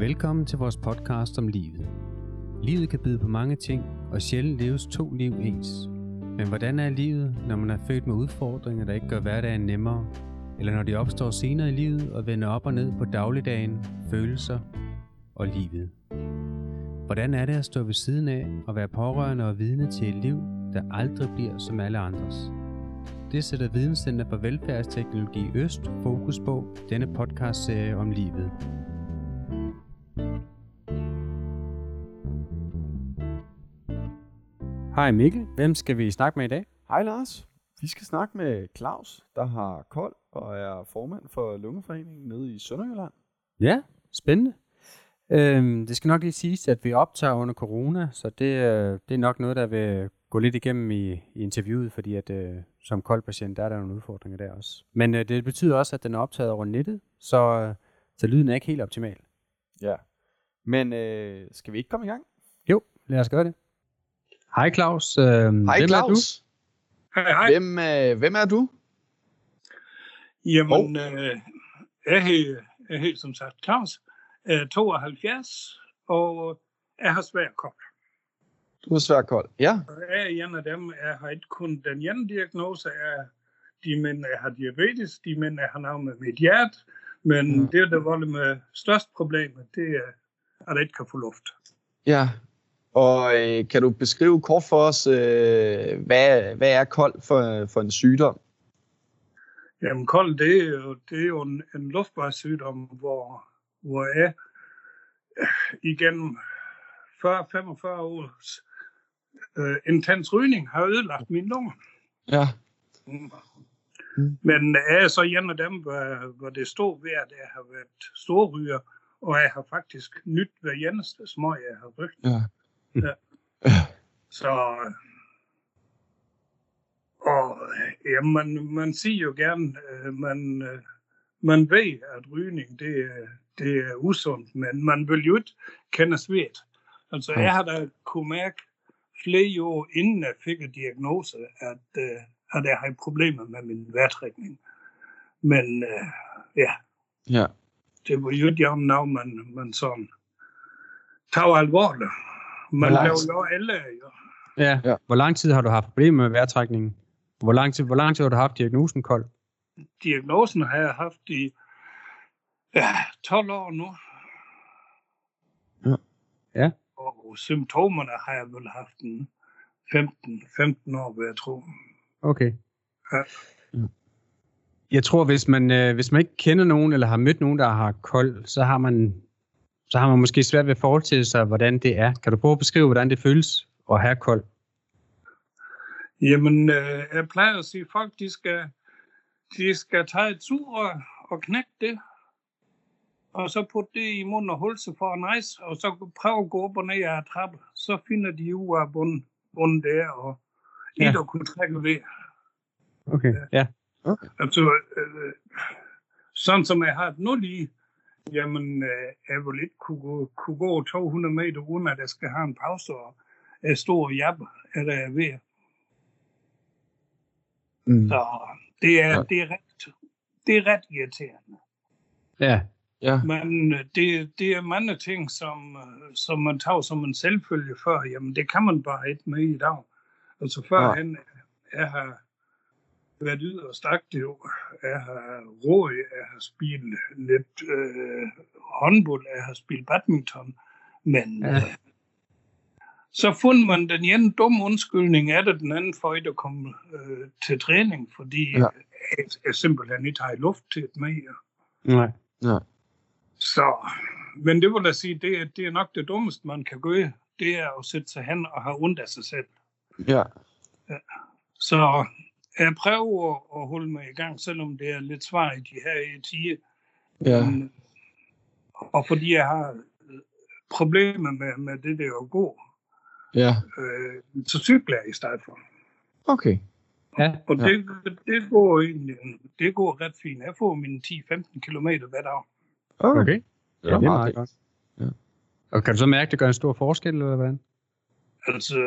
Velkommen til vores podcast om livet. Livet kan byde på mange ting, og sjældent leves to liv ens. Men hvordan er livet, når man er født med udfordringer, der ikke gør hverdagen nemmere? Eller når de opstår senere i livet og vender op og ned på dagligdagen, følelser og livet? Hvordan er det at stå ved siden af og være pårørende og vidne til et liv, der aldrig bliver som alle andres? Det sætter Videnscenter for Velfærdsteknologi Øst fokus på denne podcastserie om livet. Hej Mikkel, hvem skal vi snakke med i dag? Hej Lars. Vi skal snakke med Claus, der har kold og er formand for Lungeforeningen nede i Sønderjylland. Ja, spændende. Øhm, det skal nok lige siges, at vi optager under corona, så det, øh, det er nok noget, der vil gå lidt igennem i, i interviewet, fordi at øh, som koldpatient, der er der nogle udfordringer der også. Men øh, det betyder også, at den er optaget over nettet, så, øh, så lyden er ikke helt optimal. Ja. Men øh, skal vi ikke komme i gang? Jo, lad os gøre det. Hej Claus. Øh, Hej hvem Claus. Hej, hej. Hvem, øh, hvem er du? Jamen, øh, jeg, hed, jeg som sagt Claus, er 72, og jeg har svær kold. Du er svær kold. Ja. Og jeg er en af dem, jeg har ikke kun den ene diagnose, jeg, de mænd, jeg har diabetes, de mænd, jeg har noget med mit hjerte, men Mm. det, der volder med størst problemet, det er, at jeg ikke kan få luft. Ja. Og øh, kan du beskrive kort for os, øh, hvad, hvad er kold for, for en sygdom? Jamen, kold, det er jo, det er jo en, en luftvejssygdom, hvor, hvor jeg øh, igennem 40-45 års øh, intens rygning har ødelagt mine lunger. Ja. Mm. Men jeg er så en af dem, hvor, hvor det stod ved, at jeg har været storryger, og jeg har faktisk nyt hver eneste smøg, jeg har røgt. Ja. Så, og ja, man, man siger jo gerne, øh, man, øh, man ved, at rygning det, det er usundt, men man vil jo ikke kende svedt. Altså, Ja. jeg har da kunne mærke flere år inden jeg fik en diagnose, at, øh, at jeg har problemer med min vejrtrækning. Men ja, Ja. det var jo ikke noget, man, man sådan tager alvorligt. Man laver jo alle jo. Ja. Ja. Hvor lang tid har du haft problemer med vejrtrækningen? Hvor lang tid, hvor lang tid har du haft diagnosen kold? diagnosen har jeg haft i ja, 12 år nu. Ja. Ja. Og symptomerne har jeg vel haft en 15, 15 år, vil jeg tro. Okay. Ja. Jeg tror, hvis man, øh, hvis man ikke kender nogen, eller har mødt nogen, der har kold, så har man, så har man måske svært ved at forestille sig, hvordan det er. Kan du prøve at beskrive, hvordan det føles at have kold? Jamen, øh, jeg plejer at sige, at folk de skal, de skal tage et sugerør og knække det, og så putte det i munden og holde sig for en nice, og så prøve at gå op og ned ad trappe. Så finder de ud af bunden, bunden der, og Ja. et at kunne trække ved. Okay. Ja. Altså, øh, sådan som jeg har det nu lige, jamen, øh, jeg vil ikke kunne gå, kunne gå 200 meter, uden at jeg skal have en pause, og jeg står og jabber, er der jeg ved. Mm. Så det er, Ja. ja. det er, ret, det er ret irriterende. Ja. Ja. Men øh, det, det er mange ting, som, øh, som man tager som en selvfølge før. Jamen, det kan man bare ikke med i dag. Altså, førhen, jeg har været yderst aktiv. Jeg har råd, jeg har spillet lidt øh, håndbold, jeg har spillet badminton. Men Ja. ja. øh, så fundet man den ene dumme undskyldning af det, den anden for ikke at komme øh, til træning, fordi Ja. ja. jeg, jeg simpelthen ikke har luft til det mere. Nej. Ja. Så, men det vil jeg sige, det er, det er nok det dummeste, man kan gøre. Det er at sætte sig hen og have ondt af sig selv. Ja. Så jeg prøver at, holde mig i gang, selvom det er lidt svært i de her tider. Ja. Men- Og fordi jeg har øh, problemer med, med det der at gå, Ja. øh, så cykler jeg i stedet for. Okay. Ja. Og Ja. det, det, går egentlig, det går ret fint. Jeg får mine 10-15 km hver dag. Okay. Okay. Ja, det er meget godt. Ja. Og kan du så mærke, at det gør en stor forskel, eller hvordan? Altså,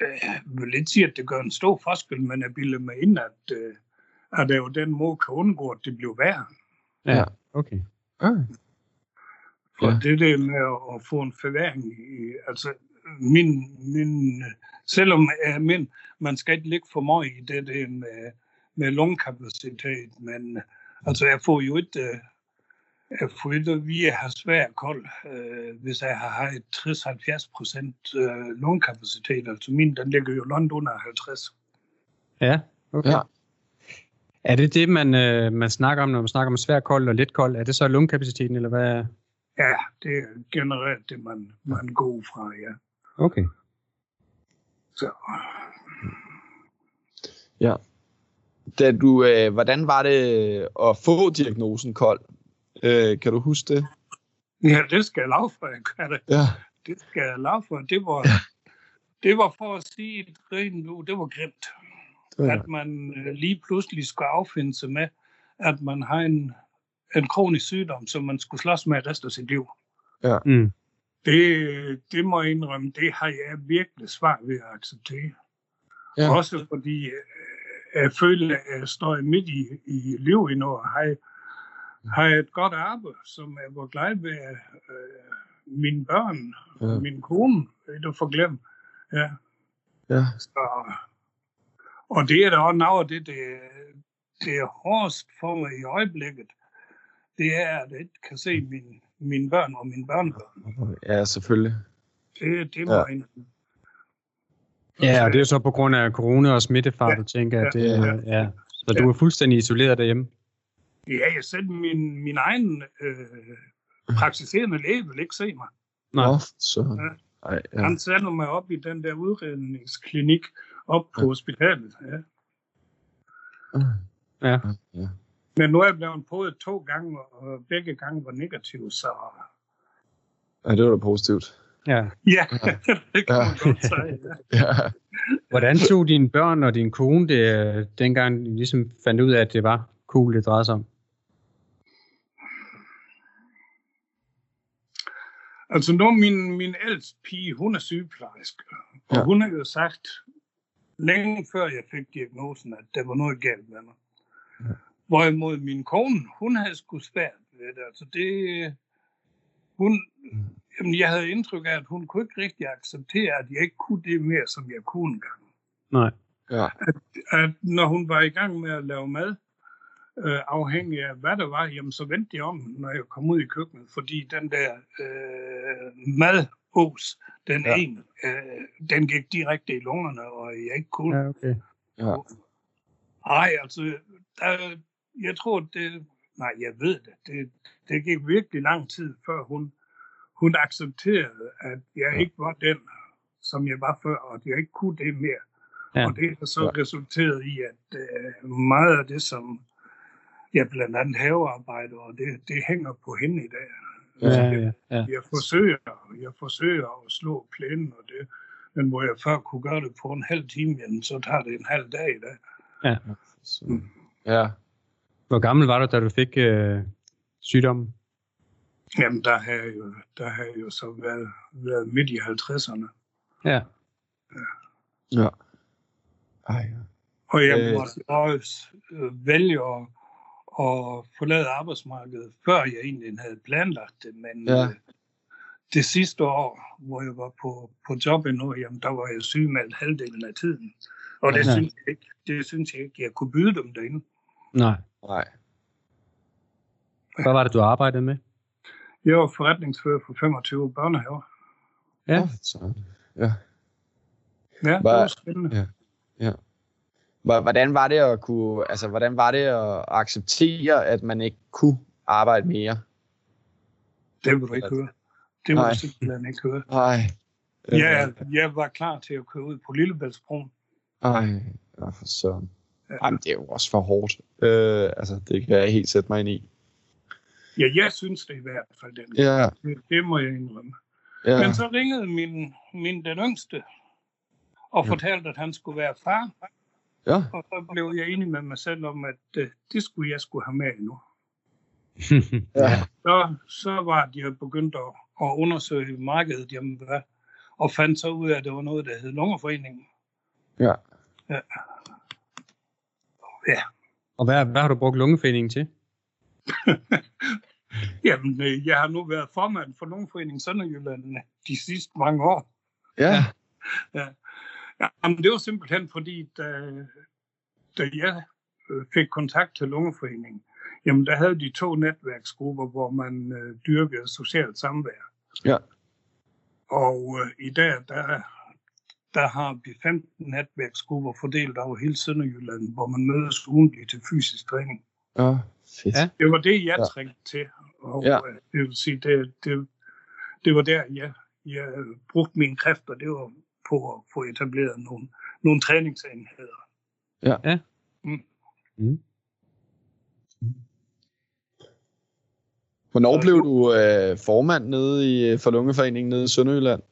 øh, jeg vil ikke sige, at det gør en stor forskel, men jeg bilder mig ind, at, øh, at det jo den måde kan undgå, at det bliver værre. Ja. Okay. Okay. For Ja. det der med at, få en forværing i, altså min, min, selvom er min, man skal ikke ligge for meget i det der med, med lungekapacitet, men altså jeg får jo ikke, øh, ikke via har svær kold, øh, hvis jeg har har et 60-70 procent øh, lungekapacitet, altså min, den ligger jo langt under 50. Ja, okay. Ja. Er det det, man, øh, man snakker om, når man snakker om svær kold og let kold? Er det så lungekapaciteten, eller hvad? Ja, det er generelt det, man, man går fra, ja. Okay. Så, Ja. Da du, øh, hvordan var det at få diagnosen kold? Øh, kan du huske det? ja, det skal jeg lave for, jeg kan det. Ja. Det skal jeg lave for. Det var, det var for at sige det rent nu, det var grimt. Det var, At man øh, lige pludselig skulle affinde sig med, at man har en, en kronisk sygdom, som man skulle slås med resten af sit liv. Mm. Det, det må jeg indrømme, det har jeg virkelig svært ved at acceptere. ja. Ja. Også fordi øh, jeg føler, at jeg står midt i, i livet endnu, og har, har et godt arbejde, som jeg var glad ved øh, mine børn Ja. min kone, ikke at forglemme. Ja, ja. så, og det er da også noget af det, det, det er hårdest for mig i øjeblikket. Det er, at jeg ikke kan se mine, mine børn og mine børnebørn. Ja, selvfølgelig. Det, det må Ja. ja. jeg Ja, og det er så på grund af corona og smittefar, Ja. du tænker, at Ja. det Ja. ja. Så du er fuldstændig isoleret derhjemme? Ja, jeg selv min, min egen øh, praktiserende læge vil ikke se mig. Nej. Nå, så. Ja. Ej, Ja. Han sender mig op i den der udredningsklinik op på Ja. hospitalet. Ja. Ja. ja. Men nu er jeg blevet prøvet to gange, og begge gange var negativ, så ja, det var da positivt. ja. ja, det kan Ja. man godt sige. Ja. Ja. Hvordan tog dine børn og din kone det, øh, dengang I ligesom fandt ud af, at det var cool, det drejede sig om? Altså nu er min, min ældste pige, hun er sygeplejerske, og Ja. hun har jo sagt, længe før jeg fik diagnosen, at der var noget galt med mig. Ja. Hvorimod min kone, hun havde sgu svært ved det. Altså det, hun, Mm. jamen jeg havde indtryk af, at hun kunne ikke rigtig acceptere, at jeg ikke kunne det mere, som jeg kunne engang. Nej. Ja. At når hun var i gang med at lave mad, øh, afhængig af hvad der var, jamen så vendte jeg om, når jeg kom ud i køkkenet, fordi den der øh, madås, den Ja. en, øh, den gik direkte i lungerne, og jeg ikke kunne. Ja. Okay. Ja. Ej, altså, der, jeg tror, det, nej, jeg ved det, det, det gik virkelig lang tid, før hun, hun accepterede, at jeg Ja. ikke var den, som jeg var før, og at jeg ikke kunne det mere. Ja. Og det har så Ja. ja. resulteret i, at øh, meget af det, som ja, blandt andet havearbejde, og det, det hænger på hende i dag. Ja, ja, ja. Jeg forsøger, jeg forsøger at slå plænen og det, men hvor jeg før kunne gøre det på en halv time, jamen, så tager det en halv dag i dag. Så. Ja. Hvor gammel var du, da du fik øh, sygdommen? Jamen, der har jeg jo, der har jeg jo så været, været midt i 50'erne. Ja. Ja. Ej, ja. Og jeg Øh. øh. måtte også øh, vælge at, at forlade arbejdsmarkedet, før jeg egentlig havde planlagt det. Men Ja. øh, det sidste år, hvor jeg var på, på job endnu, jamen, der var jeg sygemeldt halvdelen af tiden. Og det, Ja. ja. synes jeg ikke, det synes jeg ikke, jeg kunne byde dem derinde. Nej. Nej. Hvad var det, du arbejdede med? Jeg var forretningsfører for 25 børnehaver. Ja. Så. Ja. Ja, det var spændende. Hvor- Hvordan var det at kunne, altså, hvordan var det at acceptere, at man ikke kunne arbejde mere? Det vil du ikke høre. Det Nej. du simpelthen ikke høre. Nej. Ja, jeg var klar til at køre ud på Lillebæltsbroen. Ej, ja, for søren. Jamen, det er jo også for hårdt. Øh, altså, det kan jeg helt sætte mig ind i. Ja, jeg synes det i hvert fald. Den. Ja, Det, det må jeg indrømme. ja. Men så ringede min, min den yngste og Ja. fortalte, at han skulle være far. Ja, Og så blev jeg enig med mig selv om, at uh, det skulle jeg skulle have med endnu. ja. Så, så var det, jeg begyndt at, at undersøge markedet, jamen hvad, og fandt så ud af, at det var noget, der hed Lungerforeningen. Ja. Ja. Ja, og hvad, hvad har du brugt lungeforeningen til? Jamen, øh, jeg har nu været formand for Lungeforeningen Sønderjylland de sidste mange år. Ja. Ja. Ja men det var simpelthen fordi, da, da jeg øh, fik kontakt til Lungeforeningen, jamen der havde de to netværksgrupper, hvor man øh, dyrkede socialt samvær. Ja. Og øh, i dag, der, der har vi 15 netværksgrupper fordelt over hele Sønderjylland, hvor man mødes ugentligt til fysisk træning. Ja, fedt. Ja. Det var det, jeg Ja. trængte til. Og Ja. ja. det vil sige, det, det, det var der, jeg, jeg brugte mine kræfter. Det var på at få etableret nogle, nogle træningsenheder. Mm. Hvornår blev du øh, formand nede i øh, for Lungeforeningen nede i Sønderjylland?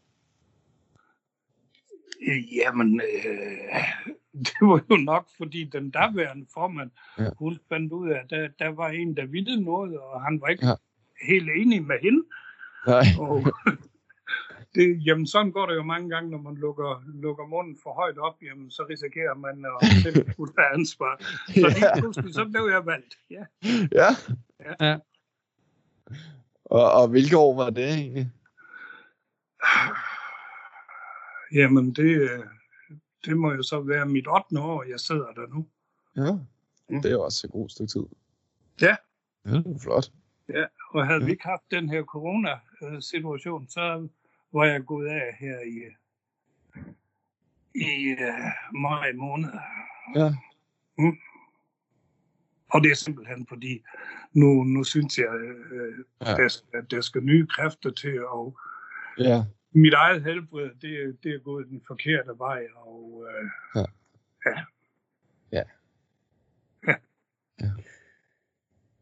Jamen, øh, det var jo nok, fordi den daværende formand, Ja. ja. hun fandt ud af, at der, der var en, der ville noget, og han var ikke Ja. ja. helt enig med hende. Nej. Og det, jamen, sådan går det jo mange gange, når man lukker, lukker munden for højt op, jamen, så risikerer man at selv kunne tage ansvar. Så lige Ja. pludselig, så blev jeg valgt. Ja. Ja. Ja. Og, og hvilke år var det egentlig? Jamen, det, det må jo så være mit 8. år, jeg sidder der nu. Ja. Mm. Det er jo også et godt stykke tid. Ja. Ja, det er flot. Ja, og havde Ja. vi ikke haft den her corona-situation, så var jeg gået af her i, i uh, maj måned. Ja. Og det er simpelthen fordi, nu, nu synes jeg, øh, Ja. ja. der, at der skal nye kræfter til, og Ja. mit eget helbred, det, det er gået den forkerte vej, og øh,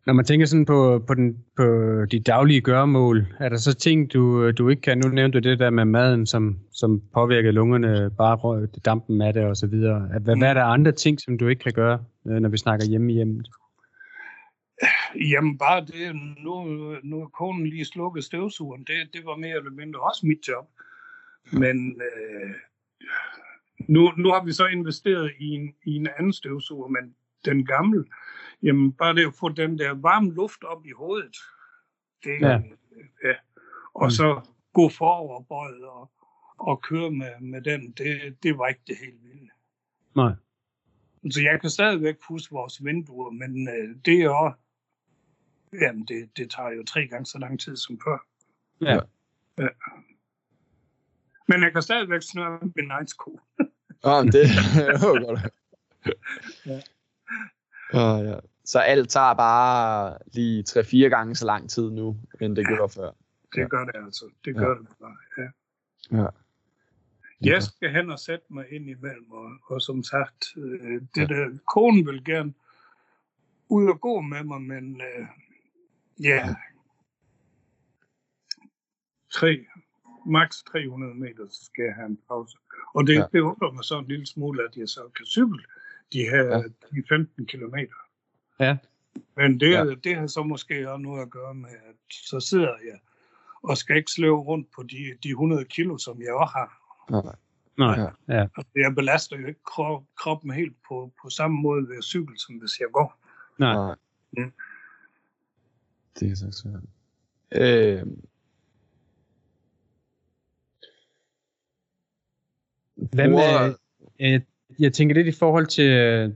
Når man tænker sådan på, på, den, på de daglige gøremål, er der så ting, du, du ikke kan? Nu nævnte du det der med maden, som, som påvirker lungerne, bare røg- dampen af det og så videre. Hvad, hvad er der andre ting, som du ikke kan gøre, øh, når vi snakker hjemme i hjemmet? Jamen bare det, nu, nu er konen lige slukket støvsugeren, det, det var mere eller mindre også mit job. Men øh, nu, nu har vi så investeret i en, i en anden støvsuger, men den gamle, jamen bare det at få den der varme luft op i hovedet, det, Ja. ja. Og Mm. så gå foroverbøjet og, og køre med, med den, det, det var ikke det helt vilde. Nej. Så jeg kan stadigvæk pusse vores vinduer, men øh, det er også, jamen det, det tager jo tre gange så lang tid som før. Ja. ja. Men jeg kan stadigvæk snøre min egen sko. Ja, men det det var godt. Ja. Ja, ja. Så alt tager bare lige 3-4 gange så lang tid nu, end det gjorde før. Det Ja. gør det altså. Det Ja. gør det bare, ja. Ja. Jeg skal hen og sætte mig ind imellem, og, og som sagt, øh, det der, konen vil gerne ud og gå med mig, men øh, ja, tre, maks 300 meter, så skal jeg have en pause. Og det, Ja. ja. det undrer mig så en lille smule, at jeg så kan cykle de her Ja. ja. de 15 kilometer. Ja. Men det, Ja. det har så måske også noget at gøre med, at så sidder jeg og skal ikke slæve rundt på de, de 100 kilo, som jeg også har. Nej. Nej. Ja. Ja. Altså, jeg belaster jo ikke krop, kroppen helt på, på samme måde ved at cykle, som hvis jeg går. Nej. Nej. Mm. Det er så svært. Øh, Hvad med, jeg, jeg tænker lidt i forhold til, øh,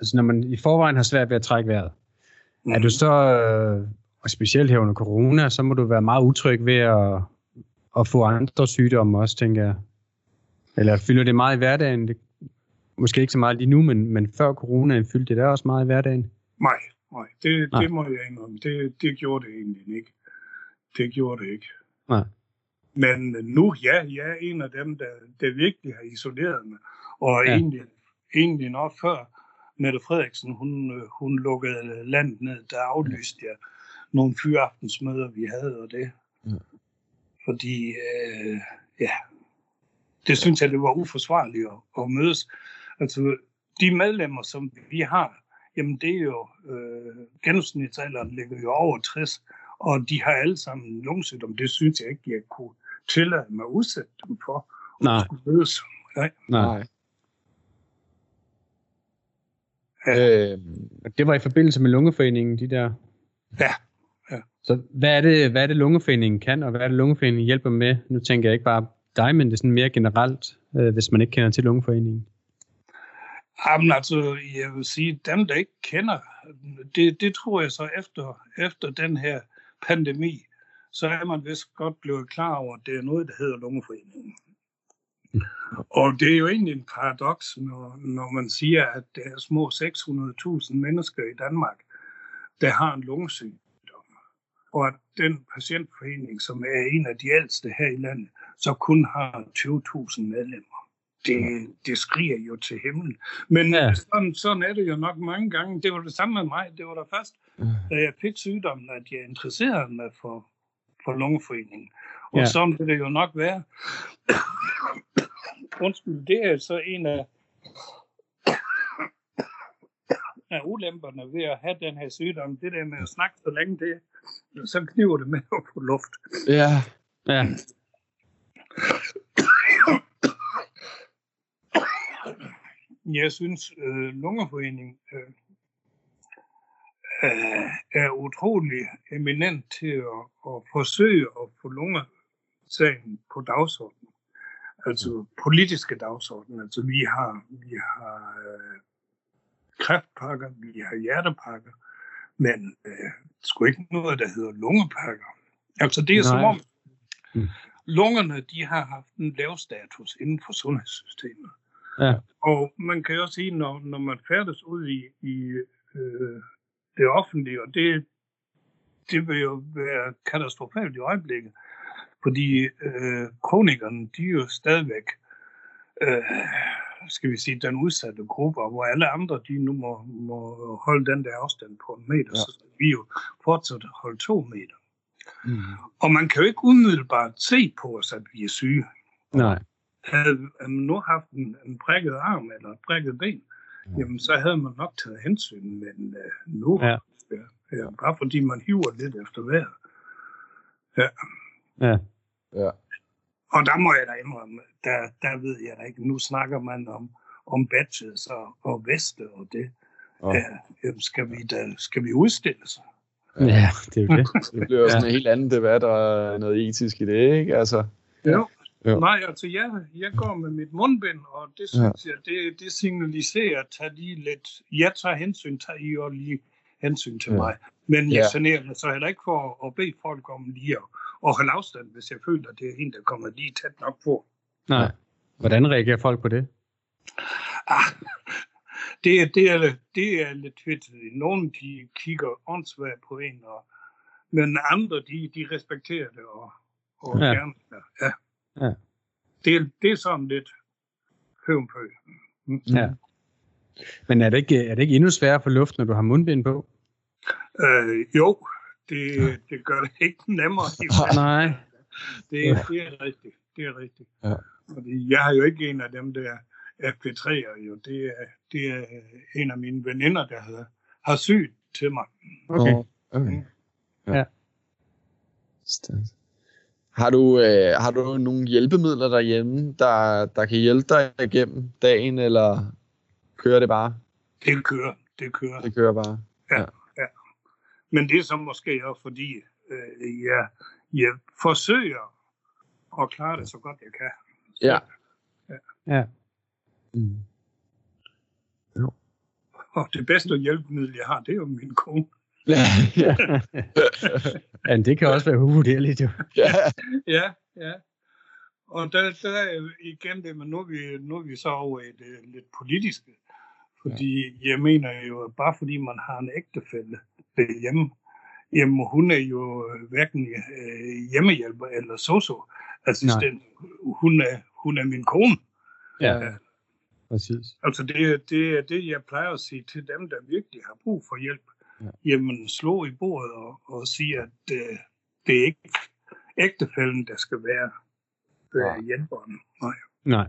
altså når man i forvejen har svært ved at trække vejret, Mm. er du så, øh, og specielt her under corona, så må du være meget utryg ved at, at få andre sygdomme også, tænker jeg. Eller fylder det meget i hverdagen? Det, måske ikke så meget lige nu, men, men før coronaen fyldte det der også meget i hverdagen? Nej, nej, det, Nej. det må jeg indrømme. Det, det gjorde det egentlig ikke. Det gjorde det ikke. Nej. Men nu, ja, jeg er en af dem, der, der virkelig har isoleret mig. Og ja. egentlig, egentlig nok før Mette Frederiksen, hun, øh, hun lukkede landet ned, der aflyste jeg nogle fyraftensmøder, vi havde, og det. Ja. Fordi, øh, ja, det synes jeg, det var uforsvarligt at, at mødes. Altså, de medlemmer, som vi har, jamen det er jo, øh, gennemsnitsalderen ligger jo over 60, og de har alle sammen lungesygdom. Det synes jeg ikke, jeg kunne tillade mig at udsætte dem for. Nej. Mødes. Nej. nej. Ja. Øh, det var i forbindelse med lungeforeningen, de der... Ja, ja. Så hvad er, det, hvad er det, lungeforeningen kan, og hvad er det, lungeforeningen hjælper med? Nu tænker jeg ikke bare dig, men det er sådan mere generelt, øh, hvis man ikke kender til lungeforeningen. Jamen altså, jeg vil sige, dem der ikke kender, det, det tror jeg så efter, efter den her pandemi, så er man vist godt blevet klar over, at det er noget, der hedder lungeforeningen. Og det er jo egentlig en paradoks, når, når man siger, at der er små 600.000 mennesker i Danmark, der har en lungesygdom. Og at den patientforening, som er en af de ældste her i landet, så kun har 20.000 medlemmer. Det, det skriger jo til himlen. Men ja. sådan, sådan er det jo nok mange gange. Det var det samme med mig. Det var da først, da jeg fik sygdommen, at jeg interesserede mig for, for lungeforeningen. Og ja. sådan vil det jo nok være. Undskyld, det er så en af, af ulemperne ved at have den her sygdom. Det der med at snakke så længe, det, så kniver det med at få luft. Ja. Ja. Jeg synes, øh, Lungeforeningen øh, øh, er utrolig eminent til at, at forsøge at få lungesagen på dagsordenen. Altså politiske dagsorden. Altså vi har, vi har øh, kræftpakker, vi har hjertepakker, men øh, sgu ikke noget, der hedder lungepakker. Altså det er Nej. som om, mm. lungerne de har haft en lav status inden for sundhedssystemet. Ja. Og man kan jo også sige, når, når man færdes ud i, i øh, det offentlige, og det, det vil jo være katastrofalt i øjeblikket, fordi øh, kronikerne, de er jo stadigvæk, øh, skal vi sige, den udsatte gruppe, hvor alle andre, de nu må, må holde den der afstand på en meter, ja. så vi jo fortsat holde to meter. Mm. Og man kan jo ikke umiddelbart se på os, at vi er syge. Nej. Havde man nu haft en, en prikket arm eller et prikket ben. Jamen så havde man nok taget hensyn, men uh, nu, ja. Ja, bare fordi man hiver lidt efter vejret. Ja. Ja. ja. Og der må jeg da indrømme, der, der ved jeg da ikke, nu snakker man om, om badges og, og veste og det. Ja. Ja, jamen, skal, vi da, skal vi udstille sig? Ja, det er jo det. det bliver jo sådan en helt anden debat og noget etisk i det, ikke? Altså, jo. Jo. Nej, altså jeg, jeg går med mit mundbind, og det synes ja. jeg, det, det signaliserer, at tage lige lidt, jeg tager hensyn, tager I og lige hensyn til ja. mig. Men jeg ja. generer mig så heller ikke for at bede folk om lige at, at holde afstand, hvis jeg føler, at det er en, der kommer lige tæt nok på. Nej. Hvordan reagerer folk på det? Ah, det, er, det, er, det er lidt fedt. Nogle de kigger åndssvagt på en, og, men andre de, de respekterer det og, og ja. gerne. Ja. Ja. Det, det er sådan lidt høvnpø. Mm. Ja. Men er det, ikke, er det ikke endnu sværere for luft, når du har mundbind på? Øh, jo, det, det gør det ikke nemmere. Nej. Det, det er rigtigt. Det er rigtigt. Ja. Fordi jeg har jo ikke en af dem der FP3'er jo. Det er, det er en af mine veninder, der har, har sygt til mig. Okay. okay. Mm. Ja. ja. Har du, øh, har du nogle hjælpemidler derhjemme, der, der kan hjælpe dig igennem dagen, eller kører det bare? Det kører. Det kører. Det kører bare. Ja. ja. ja. Men det er så måske også fordi, øh, jeg, jeg forsøger at klare det så godt jeg kan. Så, ja. Ja. ja. Mm. Jo. Og det bedste hjælpemiddel, jeg har, det er jo min kone. Ja, ja. det kan også være uvurderligt, jo. Ja, ja. ja. Og der, der er igen det, men nu er vi, nu er vi så over i det lidt politiske. Fordi ja. jeg mener jo, at bare fordi man har en ægtefælde hjemme, jamen hun er jo hverken øh, hjemmehjælper eller socioassistent. Hun er, hun er min kone. Ja, ja. præcis. Altså det, det er det, jeg plejer at sige til dem, der virkelig har brug for hjælp. Ja. Jamen slå i bordet og, og sige, at øh, det er ikke ægtefælden, der skal være øh, hjælperen. Nej. Nej.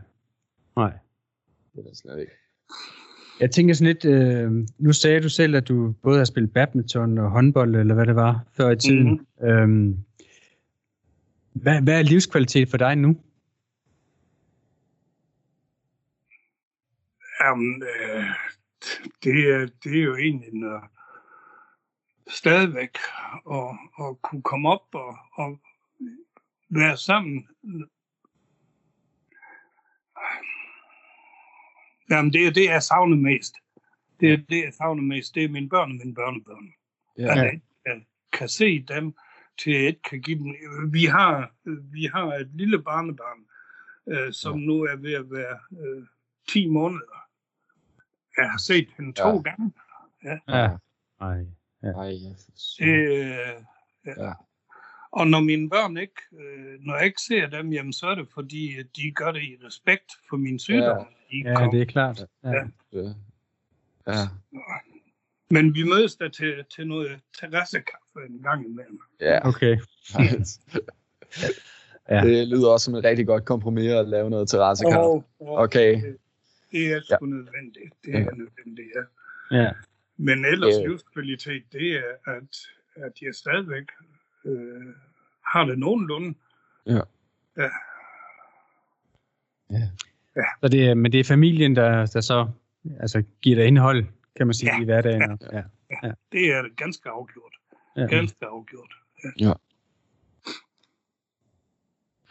Nej. Det er det slet ikke. Jeg tænker sådan lidt, øh, nu sagde du selv, at du både har spillet badminton og håndbold, eller hvad det var, før i tiden. Mm-hmm. Øhm, hvad, hvad er livskvalitet for dig nu? Jamen, øh, det, er, det er jo egentlig, når, stadigvæk at, at kunne komme op og, og være sammen. Jamen, det er det, jeg savner mest. Det er det, jeg savner mest. Det er mine børn og mine børnebørn. Ja. At jeg, jeg kan se dem, til jeg ikke kan give dem. Vi har, vi har et lille barnebarn, øh, som nu er ved at være øh, 10 måneder. Jeg har set hende to Ja. gange. Ja. Ej. Ej, ja. Det, øh, ja. Ja. Og når mine børn ikke, øh, når jeg ikke ser dem, jamen, så er det fordi, at de gør det i respekt for min sygdom. Ja. Ja, det er klart. Ja. Ja. Ja. ja. Men vi mødes da til, til noget terrassekaffe en gang imellem. ja. Okay. Ja. Det lyder også som et rigtig godt kompromis at lave noget terrassekaffe. Og, og Okay. det er sgu nødvendigt. Det er Ja. nødvendigt, ja. Ja. Men ellers Ja. livskvalitet, det er, at, at jeg stadigvæk øh, har det nogenlunde. Ja. Ja. Så det men det er familien, der, der så altså, giver dig indhold, kan man sige, Ja. i hverdagen. og- Ja. Det er ganske afgjort. Ja. Ganske afgjort.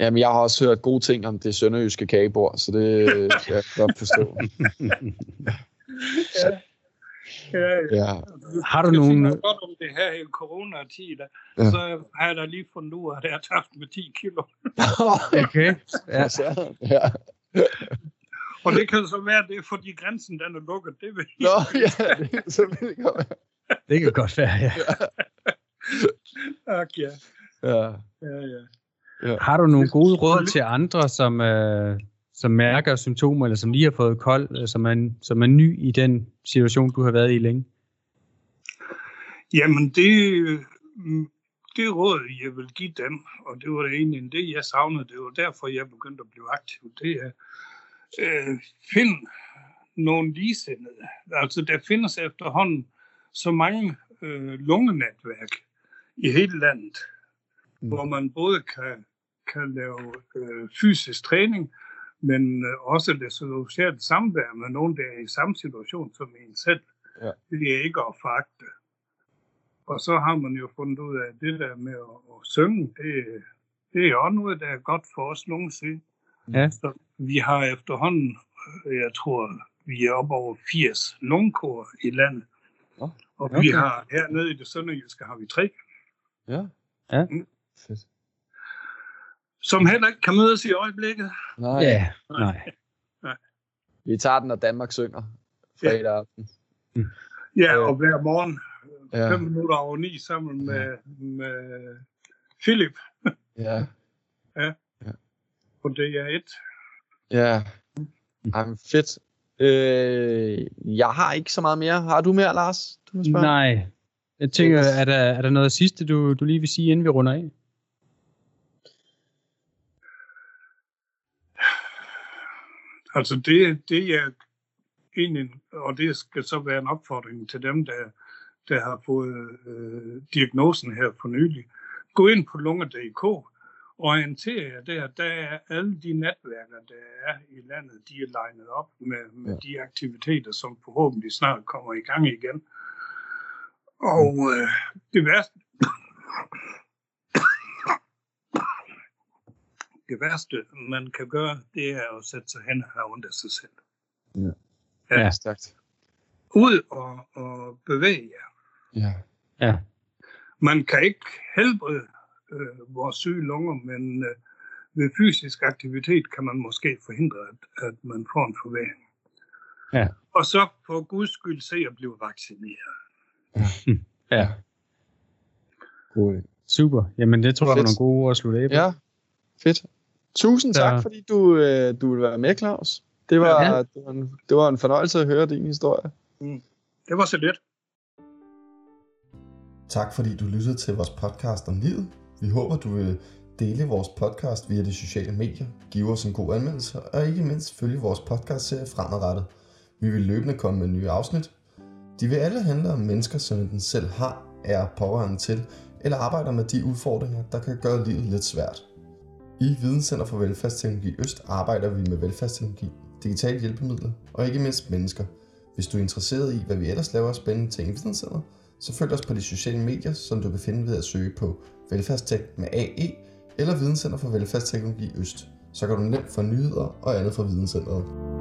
Jamen, jeg har også hørt gode ting om det sønderjyske kagebord, så det kan jeg godt forstå. Ja. Ja, Ja. Har du Jeg nogen... siger godt om det her i coronatid, Ja. ja. så har jeg da lige fundet ud af, at jeg har tabt med 10 kilo. Okay. Ja. Så, ja. Og det kan så være, at det er fordi grænsen den er lukket. Det vil Nå, ja, det er selvfølgelig godt. Det kan godt være, ja. Ak, ja. Ja. Ja, ja. Har du nogle gode råd til andre, som, øh, som mærker symptomer, eller som lige har fået kold, øh, som, er, som er ny i den situation, du har været i længe? Jamen, det, mm, det råd, jeg vil give dem, og det var det egentlig det, jeg savnede, det var derfor, jeg begyndte at blive aktiv, det er, øh, find nogle ligesindede. Altså, der findes efterhånden så mange øh, lungenetværk i hele landet, Mm. mm. hvor man både kan, kan lave øh, fysisk træning, men øh, også det sociale samvær med nogen, der er i samme situation som en selv. Ja. Det er ikke at foragte. Og så har man jo fundet ud af, at det der med at, at synge, det, det er også noget, der er godt for os nogensinde. Ja. Så vi har efterhånden, øh, jeg tror, vi er op over 80 lungekor i landet. Og okay. vi har hernede i det sønderjyske har vi tre, Ja. Ja. Fedt. Som heller ikke kan mødes i øjeblikket. Nej, Ja, nej. vi tager den, når Danmark synger fredag aften. Ja, Øh. og hver morgen, Ja. ja. fem minutter over ni, sammen med, med Philip Ja. på DR1. Ja. Jamen, fedt. Øh, jeg har ikke så meget mere. Har du mere, Lars? Du må spørge? Nej. Jeg tænker, er der, er der noget sidste, du, du lige vil sige, inden vi runder af? Altså det, det er egentlig, og det skal så være en opfordring til dem, der, der har fået øh, diagnosen her for nylig. Gå ind på lunger.dk, orienter jer der, der er alle de netværker, der er i landet, de er legnet op med, med ja. de aktiviteter, som forhåbentlig snart kommer i gang igen. Og øh, det værste, det værste, man kan gøre, det er at sætte sig hen og have ondt af sig selv. Ja, Ja. stærkt. Ud og, og bevæge jer. Ja. Ja. Man kan ikke helbrede øh, vores syge lunger, men øh, ved fysisk aktivitet kan man måske forhindre, at, at man får en forværing. Ja. Og så for guds skyld se at blive vaccineret. Ja. Cool. Super. Jamen, det tror jeg var nogle gode ord at slutte af på. Ja, fedt. Tusind tak, Ja. fordi du, øh, du ville være med, Claus. Det var, Ja. det, var en, det var en fornøjelse at høre din historie. Det var så lidt. Tak fordi du lyttede til vores podcast om livet. Vi håber, du vil dele vores podcast via de sociale medier, give os en god anmeldelse og ikke mindst følge vores podcastserie fremadrettet. Vi vil løbende komme med nye afsnit. De vil alle handle om mennesker, som enten selv har, er pårørende til, eller arbejder med de udfordringer, der kan gøre livet lidt svært. I Videnscenter for Velfærdsteknologi Øst arbejder vi med velfærdsteknologi, digitale hjælpemidler og ikke mindst mennesker. Hvis du er interesseret i, hvad vi ellers laver af spændende ting i Videnscenter, så følg os på de sociale medier, som du kan finde ved at søge på Velfærdstek med AE eller Videnscenter for Velfærdsteknologi Øst. Så kan du nemt få nyheder og andet fra Videnscenteret.